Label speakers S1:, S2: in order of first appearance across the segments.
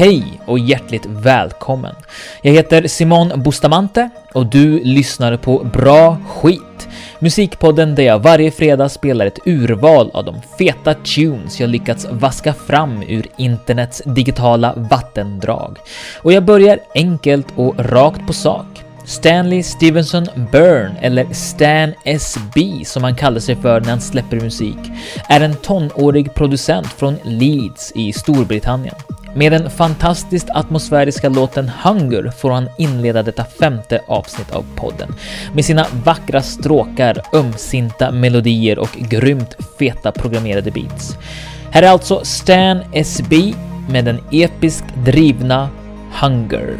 S1: Hej och hjärtligt välkommen! Jag heter Simon Bustamante och du lyssnar på Bra Skit, musikpodden där jag varje fredag spelar ett urval av de feta tunes jag lyckats vaska fram ur internets digitala vattendrag. Och jag börjar enkelt och rakt på sak. Stanley Stevenson Byrne, eller Stan SB som han kallar sig för när han släpper musik, är en tonårig producent från Leeds i Storbritannien. Med den fantastiskt atmosfäriska låten Hunger får han inleda detta femte avsnitt av podden med sina vackra stråkar, ömsinta melodier och grymt feta programmerade beats. Här är alltså Stan SB med den episkt drivna Hunger.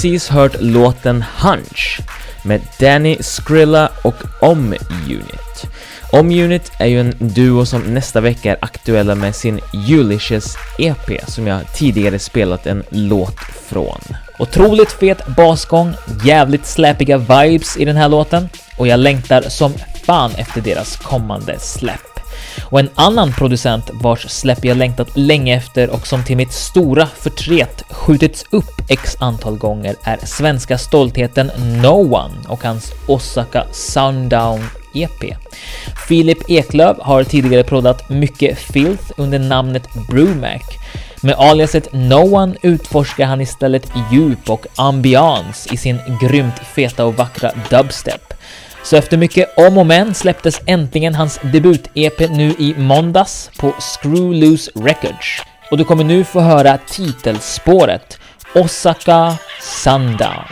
S1: Precis hört låten Hunch med Danny Skrilla och Om Unit. Om Unit är ju en duo som nästa vecka är aktuella med sin Ulysses EP som jag tidigare spelat en låt från. Otroligt fet basgång, jävligt släpiga vibes i den här låten och jag längtar som fan efter deras kommande släpp. Och en annan producent vars släpp jag längtat länge efter och som till mitt stora förtret skjutits upp x antal gånger är svenska stoltheten No One och hans Osaka Sundown EP. Filip Eklöf har tidigare proddat mycket filth under namnet Brumac. Med aliaset No One utforskar han istället djup och ambians i sin grymt feta och vackra dubstep. Så efter mycket om och men släpptes äntligen hans debut-EP nu i måndags på Screw Loose Records. Och du kommer nu få höra titelspåret Osaka Sundown.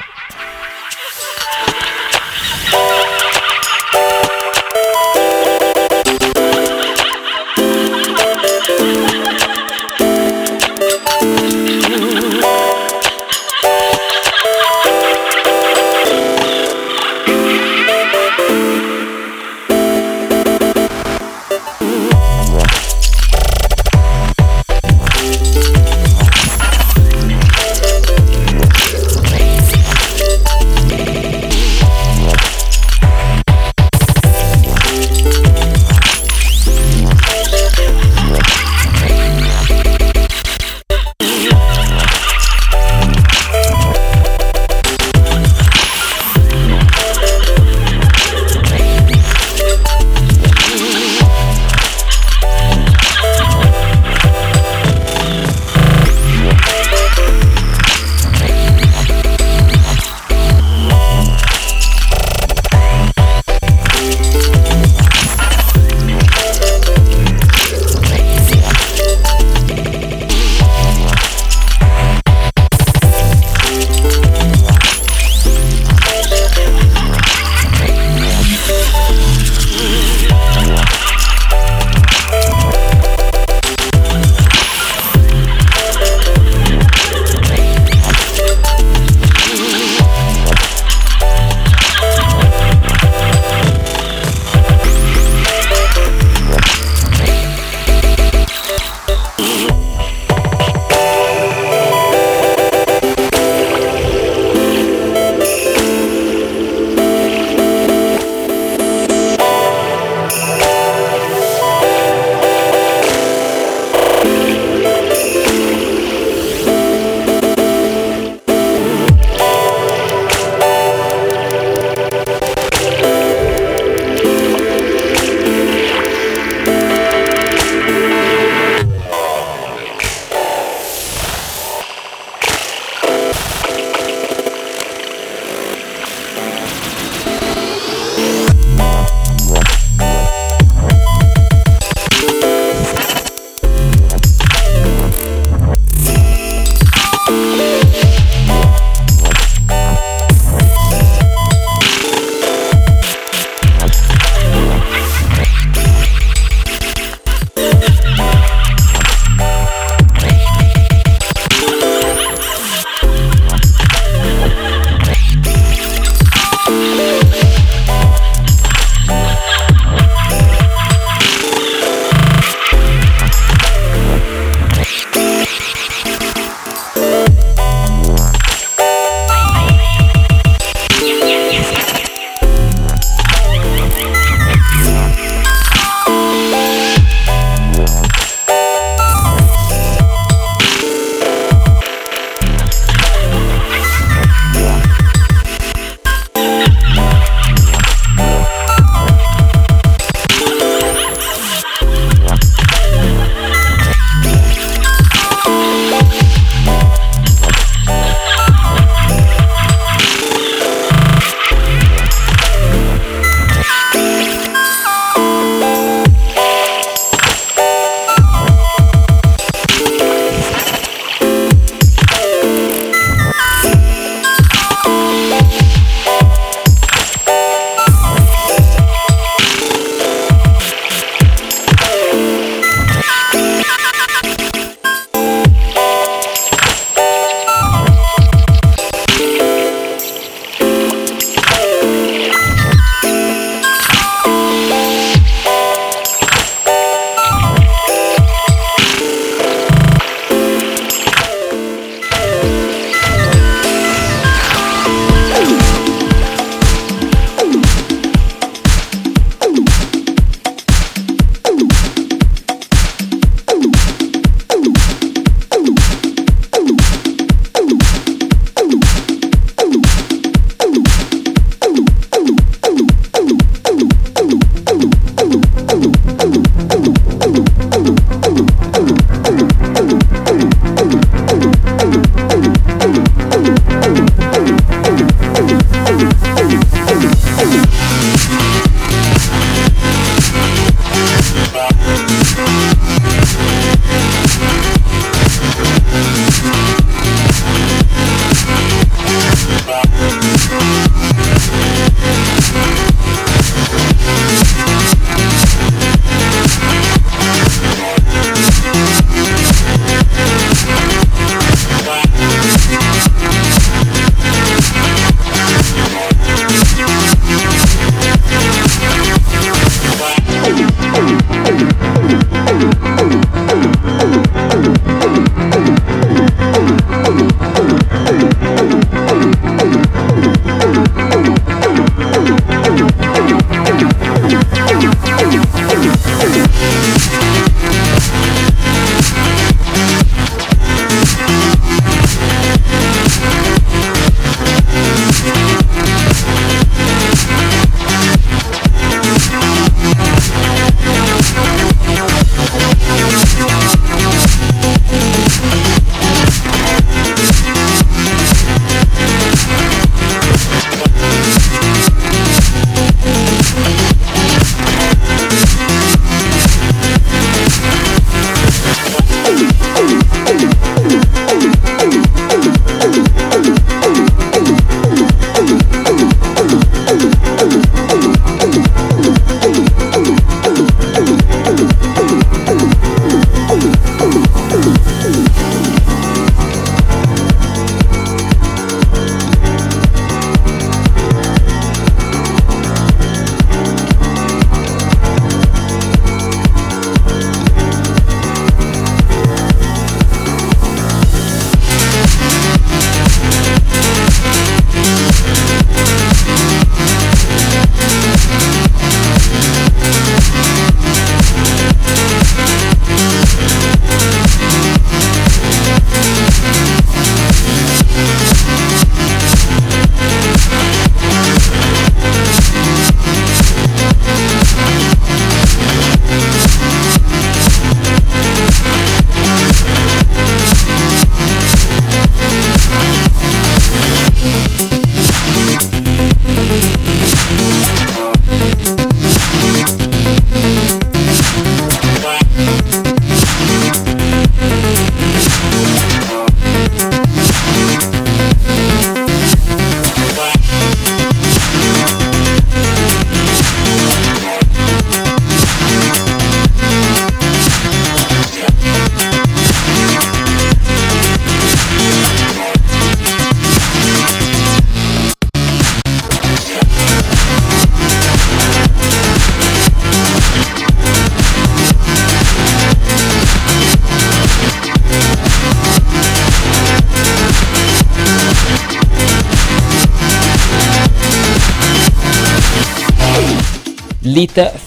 S2: Thank you.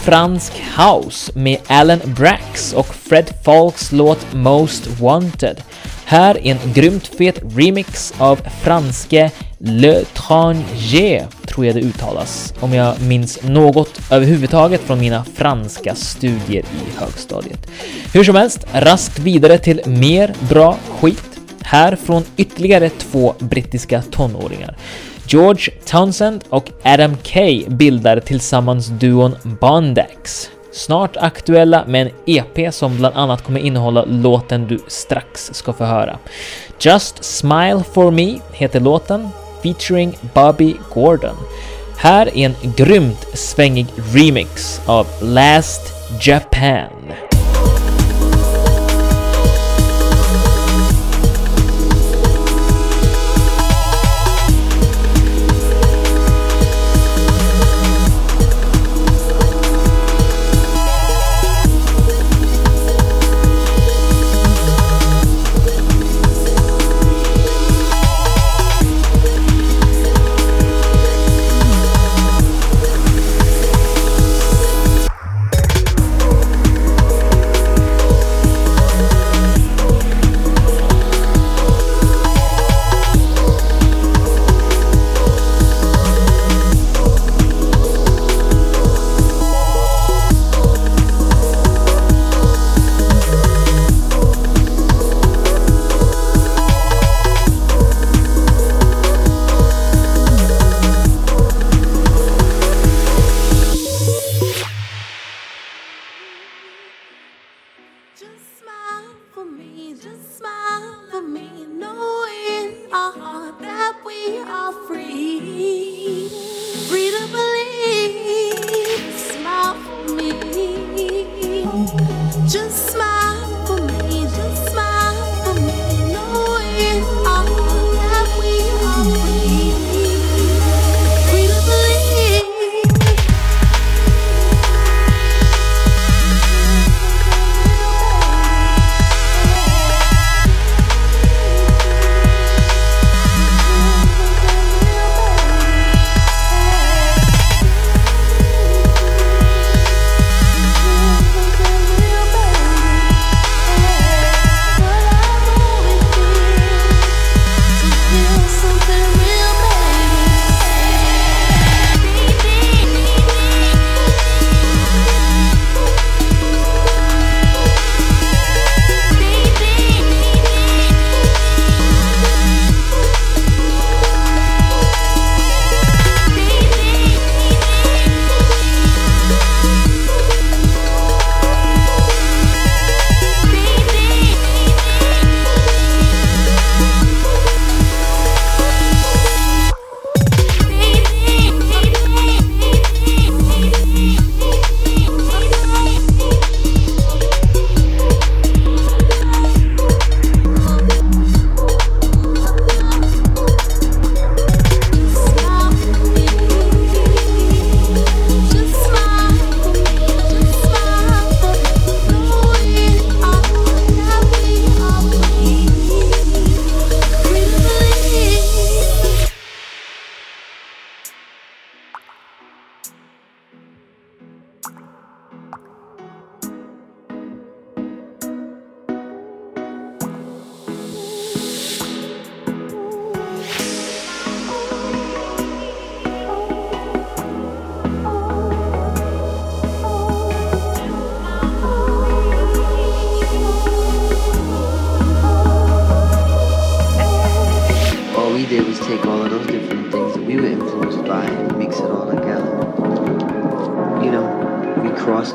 S2: Fransk house med Alan Brax och Fred Falks låt Most Wanted. Här en grymt fet remix av franske Le Tranger, tror jag det uttalas, om jag minns något överhuvudtaget från mina franska studier i högstadiet. Hur som helst, raskt vidare till mer bra skit. Här från ytterligare två brittiska tonåringar. George Townsend och Adam Kay bildar tillsammans duon Bondax. Snart aktuella med en EP som bland annat kommer innehålla låten du strax ska få höra. Just Smile For Me heter låten, featuring Bobby Gordon. Här är en grymt svängig remix av Last Japan.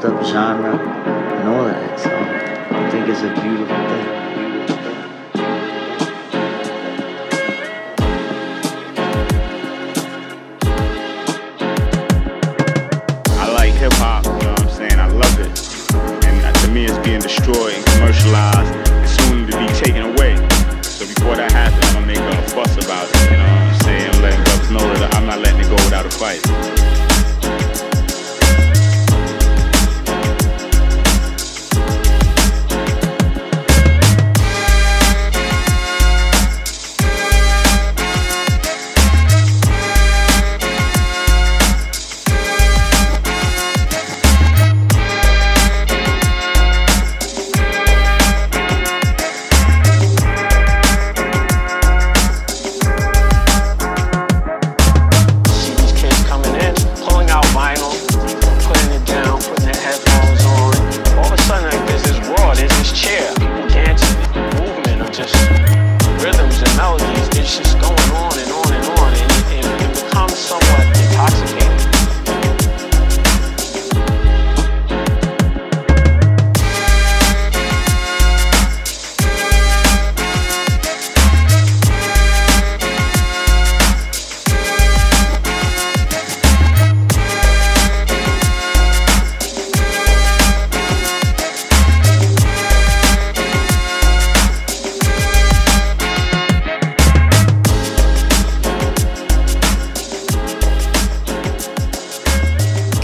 S3: up genre and all that. So I think it's a beautiful.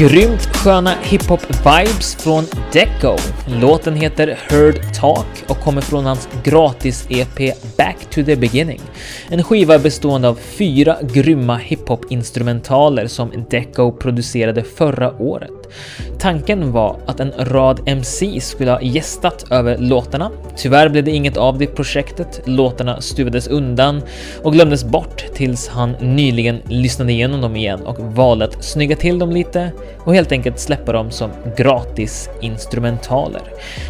S1: Grymt sköna hiphop-vibes från Deco. Låten heter Heard Talk och kommer från hans gratis-EP Back to the Beginning. En skiva bestående av fyra grymma hiphop-instrumentaler som Deco producerade förra året. Tanken var att en rad MC skulle ha gästat över låtarna. Tyvärr blev det inget av det projektet. Låtarna stuvades undan och glömdes bort tills han nyligen lyssnade igenom dem igen och valde att snygga till dem lite och helt enkelt släppa dem som gratis instrumentaler.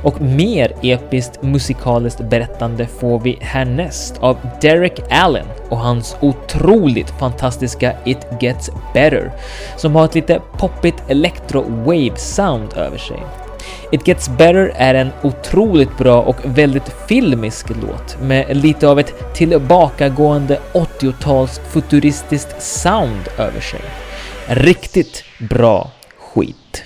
S1: Och mer episkt musikaliskt berättande får vi härnäst av Derek Allen och hans otroligt fantastiska It Gets Better som har ett lite poppigt electro wave sound över sig. It Gets Better är en otroligt bra och väldigt filmisk låt med lite av ett tillbakagående 80-tals futuristiskt sound över sig. Riktigt bra skit.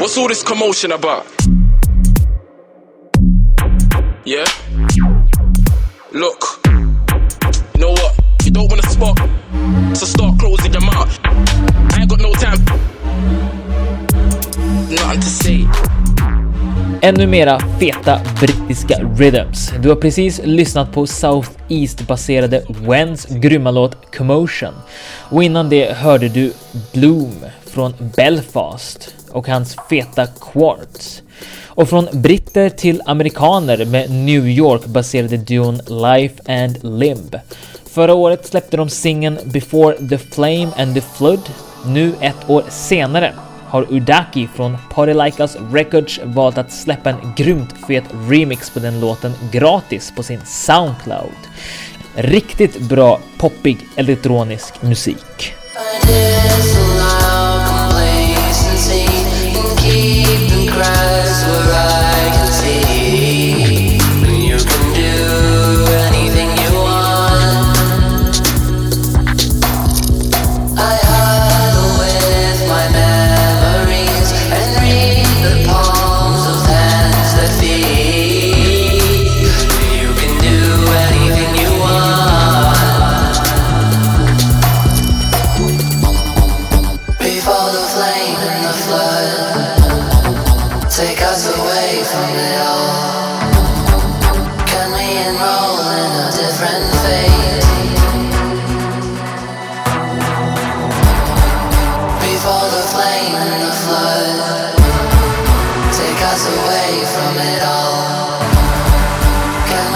S4: What's all this commotion about? Yeah? Look, you know what? You don't want to spot, so start closing your mouth. I ain't got no time. Nothing to say.
S1: Ännu mera feta brittiska rhythms. Du har precis lyssnat på South East-baserade Wens grymma låt Commotion. Och innan det hörde du Bloom från Belfast och hans feta Quartz. Och från britter till amerikaner med New York-baserade duon Life and Limb. Förra året släppte de singeln Before the Flame and the Flood. Nu ett år senare har Udaki från Party Like Us Records valt att släppa en grymt fet remix på den låten gratis på sin Soundcloud. Riktigt bra poppig elektronisk musik.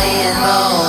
S5: playing
S1: ball.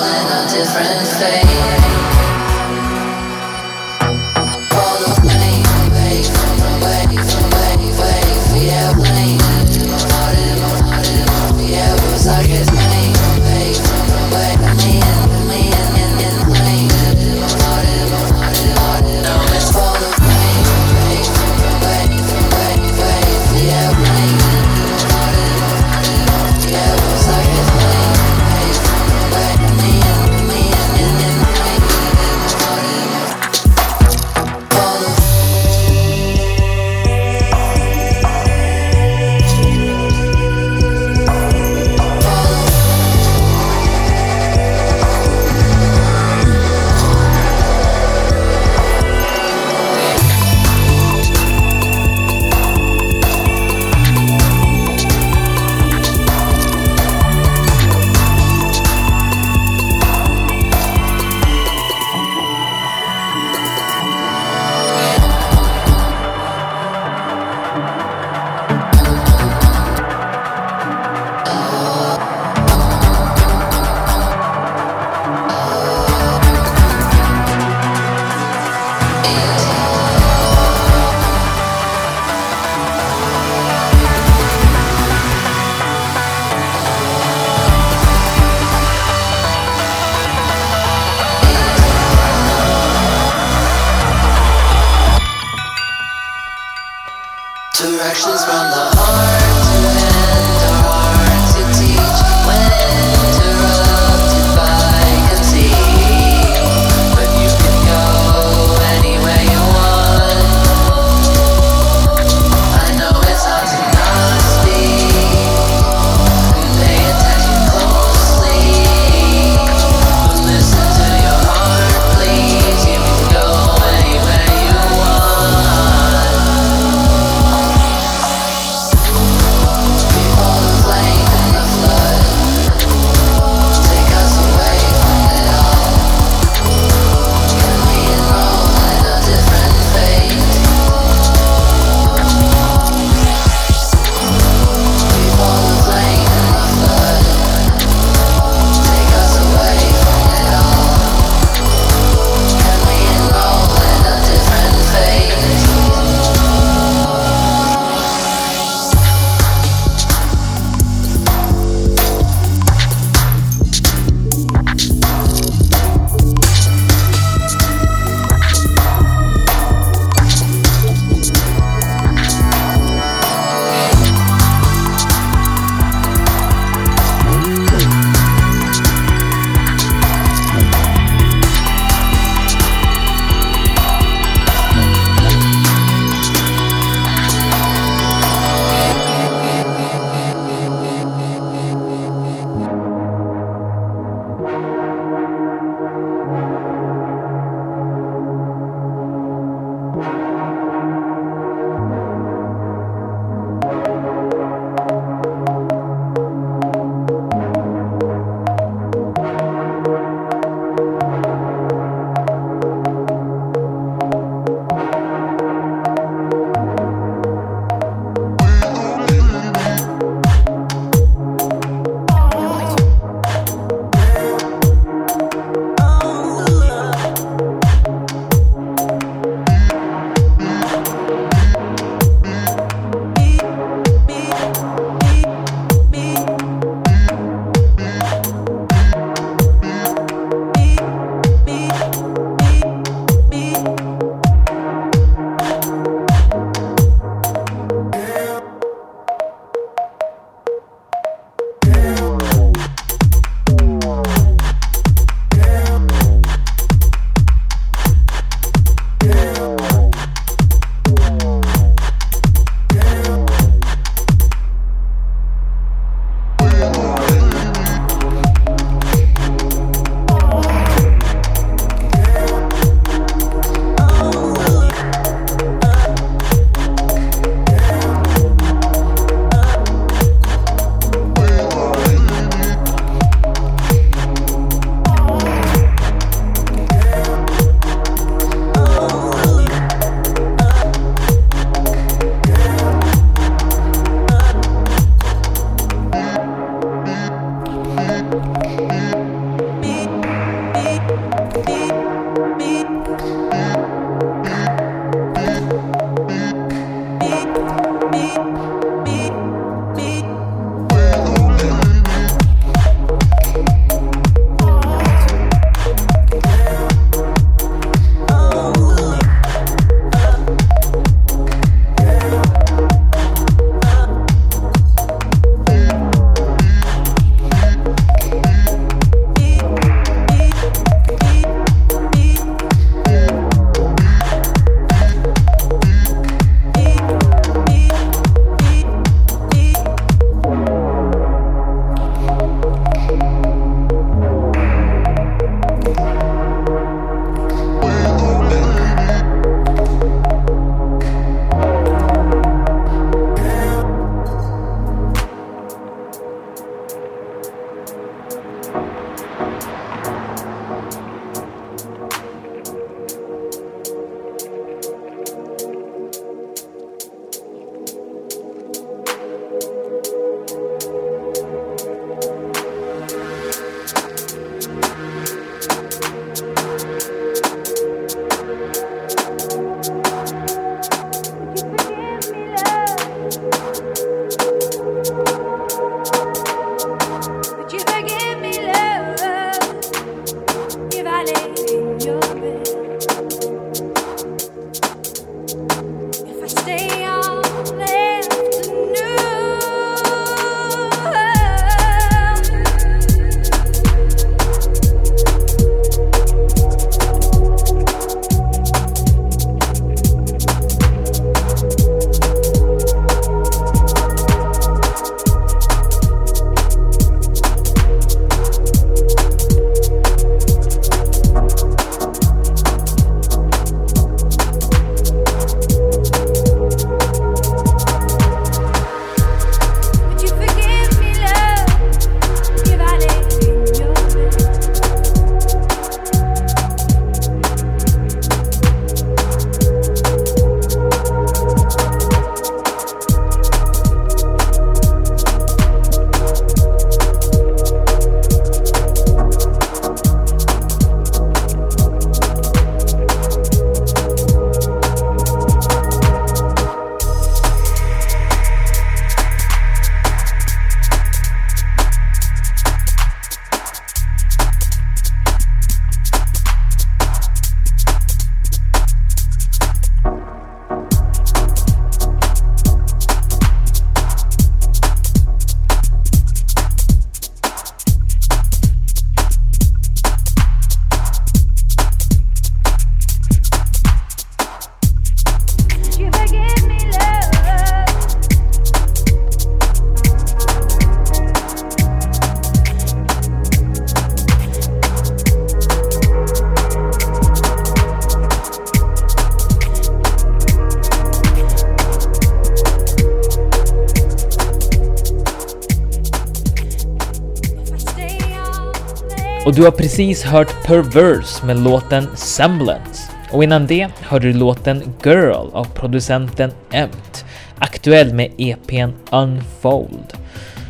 S1: Du har precis hört Perverse med låten Semblance. Och innan det hörde du låten Girl av producenten Emt, aktuell med EPn Unfold.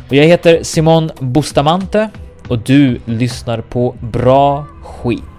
S1: Och jag heter Simon Bustamante och du lyssnar på Bra Skit.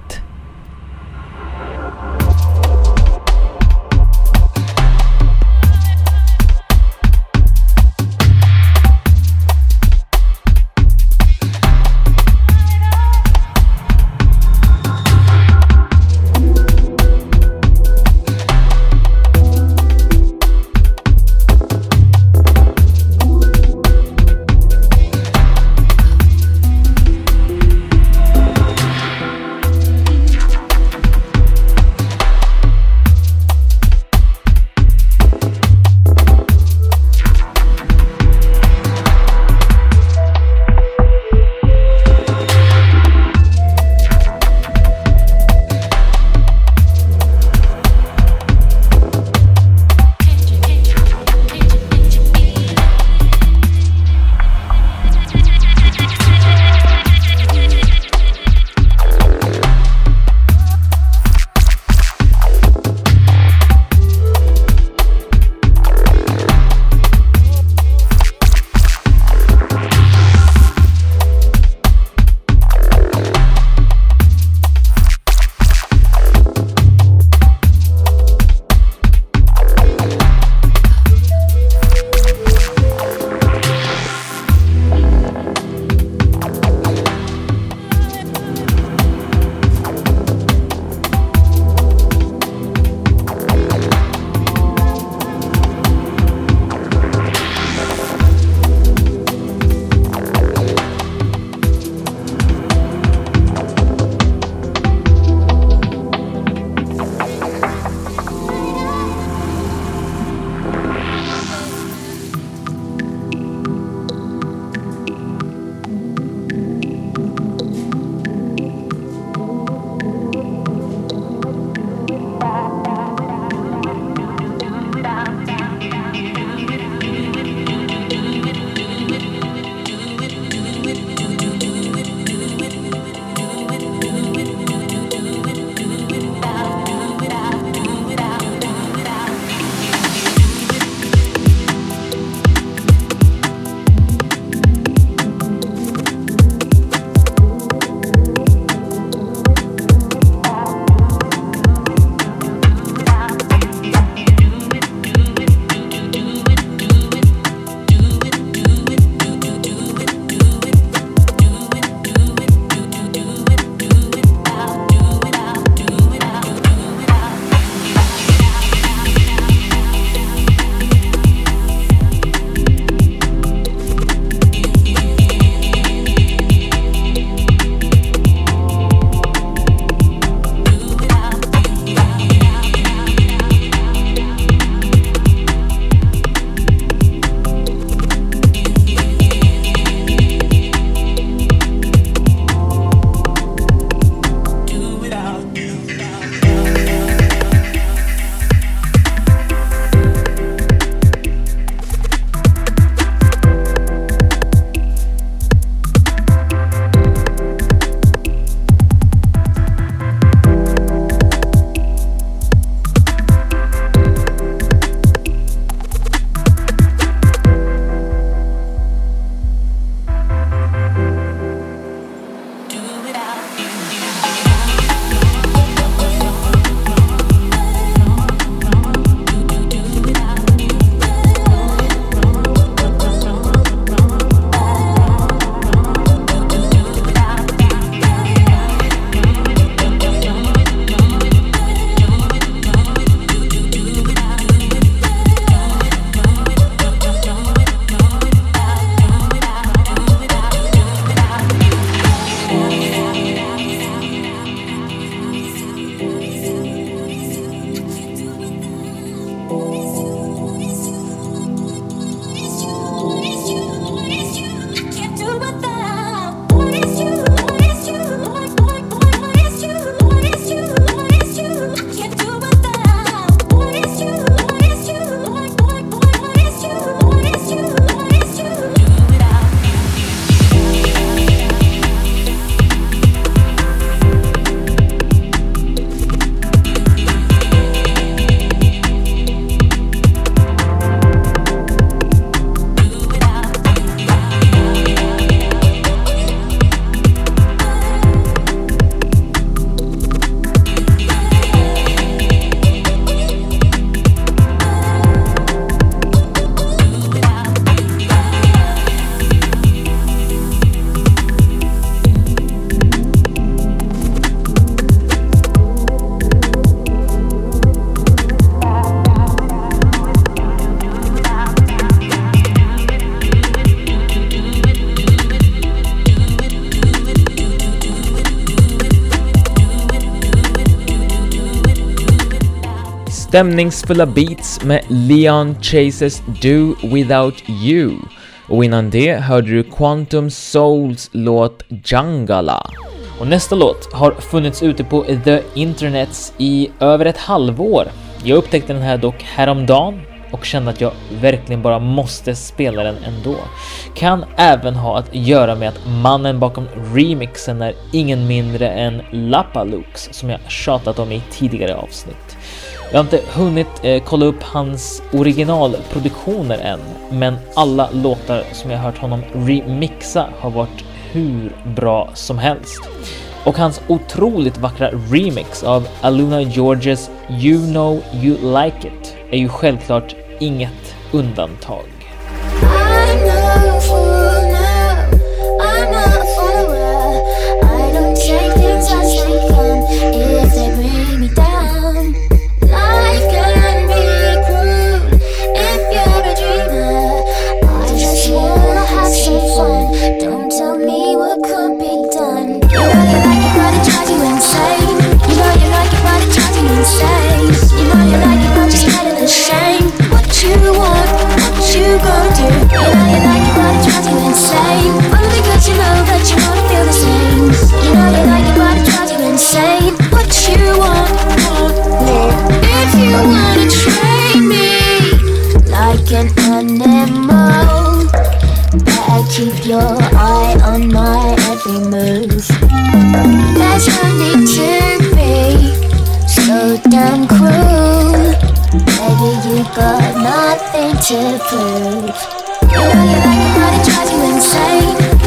S1: Stämningsfulla beats med Leon Chases Do Without You. Och innan det hörde du Quantum Souls låt Jungala. Och nästa låt har funnits ute på the internets i över ett halvår. Jag upptäckte den här dock häromdagen och kände att jag verkligen bara måste spela den ändå. Kan även ha att göra med att mannen bakom remixen är ingen mindre än Lapalux som jag tjatat om i tidigare avsnitt. Jag har inte hunnit eh, kolla upp hans originalproduktioner än, men alla låtar som jag hört honom remixa har varit hur bra som helst. Och hans otroligt vackra remix av Aluna Georges You know you like it är ju självklart inget undantag.
S6: Insane. What you want, if you wanna train me like an animal. Better keep your eye on my every move. No need to so damn cruel. Baby, you got nothing to prove. You know you like it, but it drives you insane.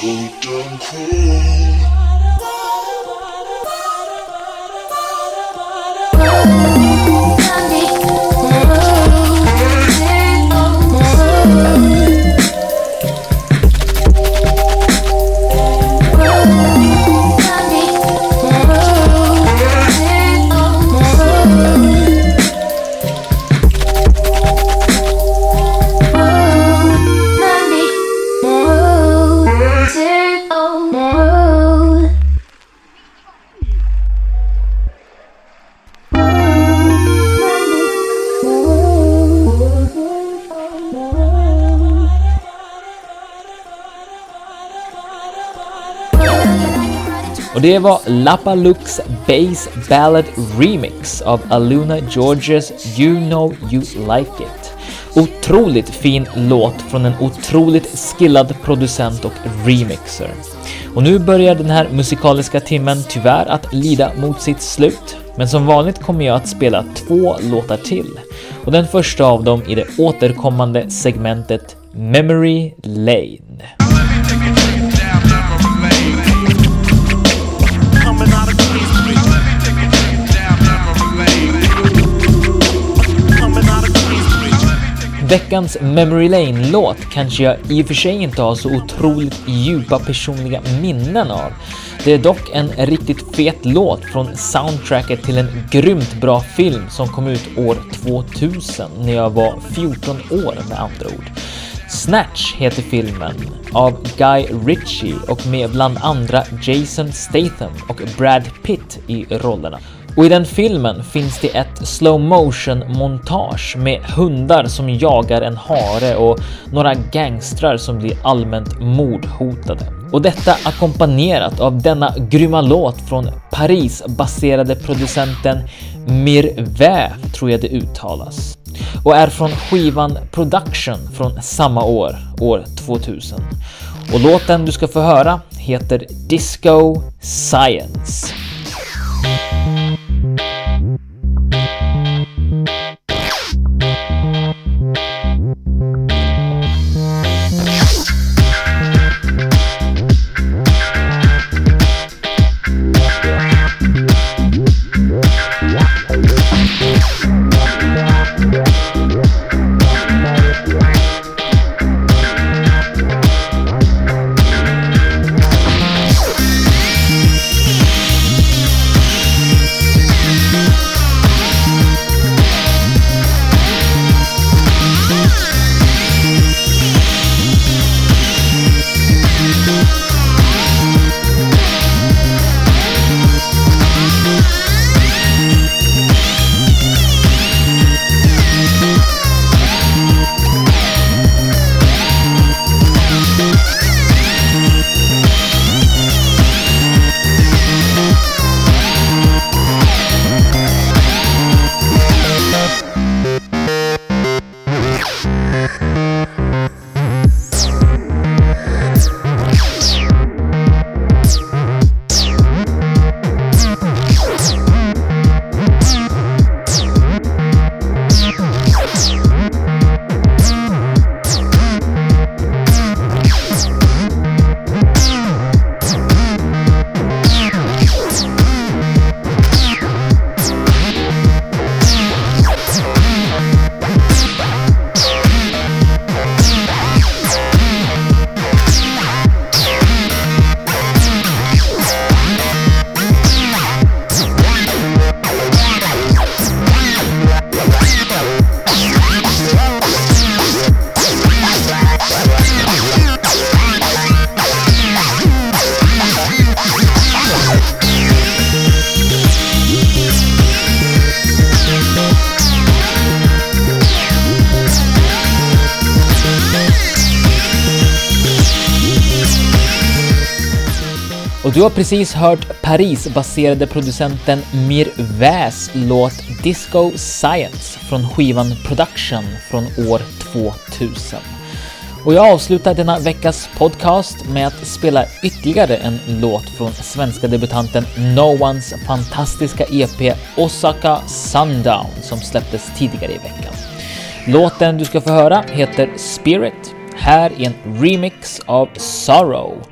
S7: so damn cruel.
S1: Och det var Lapalux Bass Ballad Remix av Aluna Georges You know you like it. Otroligt fin låt från en otroligt skillad producent och remixer. Och nu börjar den här musikaliska timmen tyvärr att lida mot sitt slut. Men som vanligt kommer jag att spela två låtar till. Och den första av dem i det återkommande segmentet Memory Lane. Veckans Memory Lane-låt kanske jag i och för sig inte har så otroligt djupa personliga minnen av. Det är dock en riktigt fet låt från soundtracket till en grymt bra film som kom ut år 2000 när jag var 14 år med andra ord. Snatch heter filmen av Guy Ritchie och med bland andra Jason Statham och Brad Pitt i rollerna. Och i den filmen finns det ett slow motion montage med hundar som jagar en hare och några gangstrar som blir allmänt mordhotade. Och detta ackompanjerat av denna grymma låt från Paris-baserade producenten Mirvä, tror jag det uttalas. Och är från skivan Production från samma år, år 2000. Och låten du ska få höra heter Disco Science. Har precis hört Paris-baserade producenten Mirvais låt Disco Science från skivan Production från år 2000. Och jag avslutar denna veckas podcast med att spela ytterligare en låt från svenska debutanten No Ones fantastiska EP Osaka Sundown som släpptes tidigare i veckan. Låten du ska få höra heter Spirit, här i en remix av Sorrow.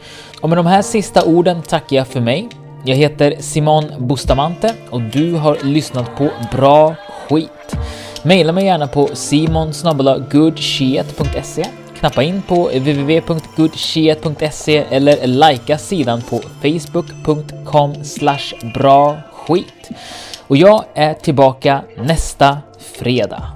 S1: Och med de här sista orden tackar jag för mig. Jag heter Simon Bustamante och du har lyssnat på Bra Skit. Maila mig gärna på simonsnabelagoodshit.se Knappa in på www.goodshit.se eller likea sidan på facebook.com bra skit. Och jag är tillbaka nästa fredag.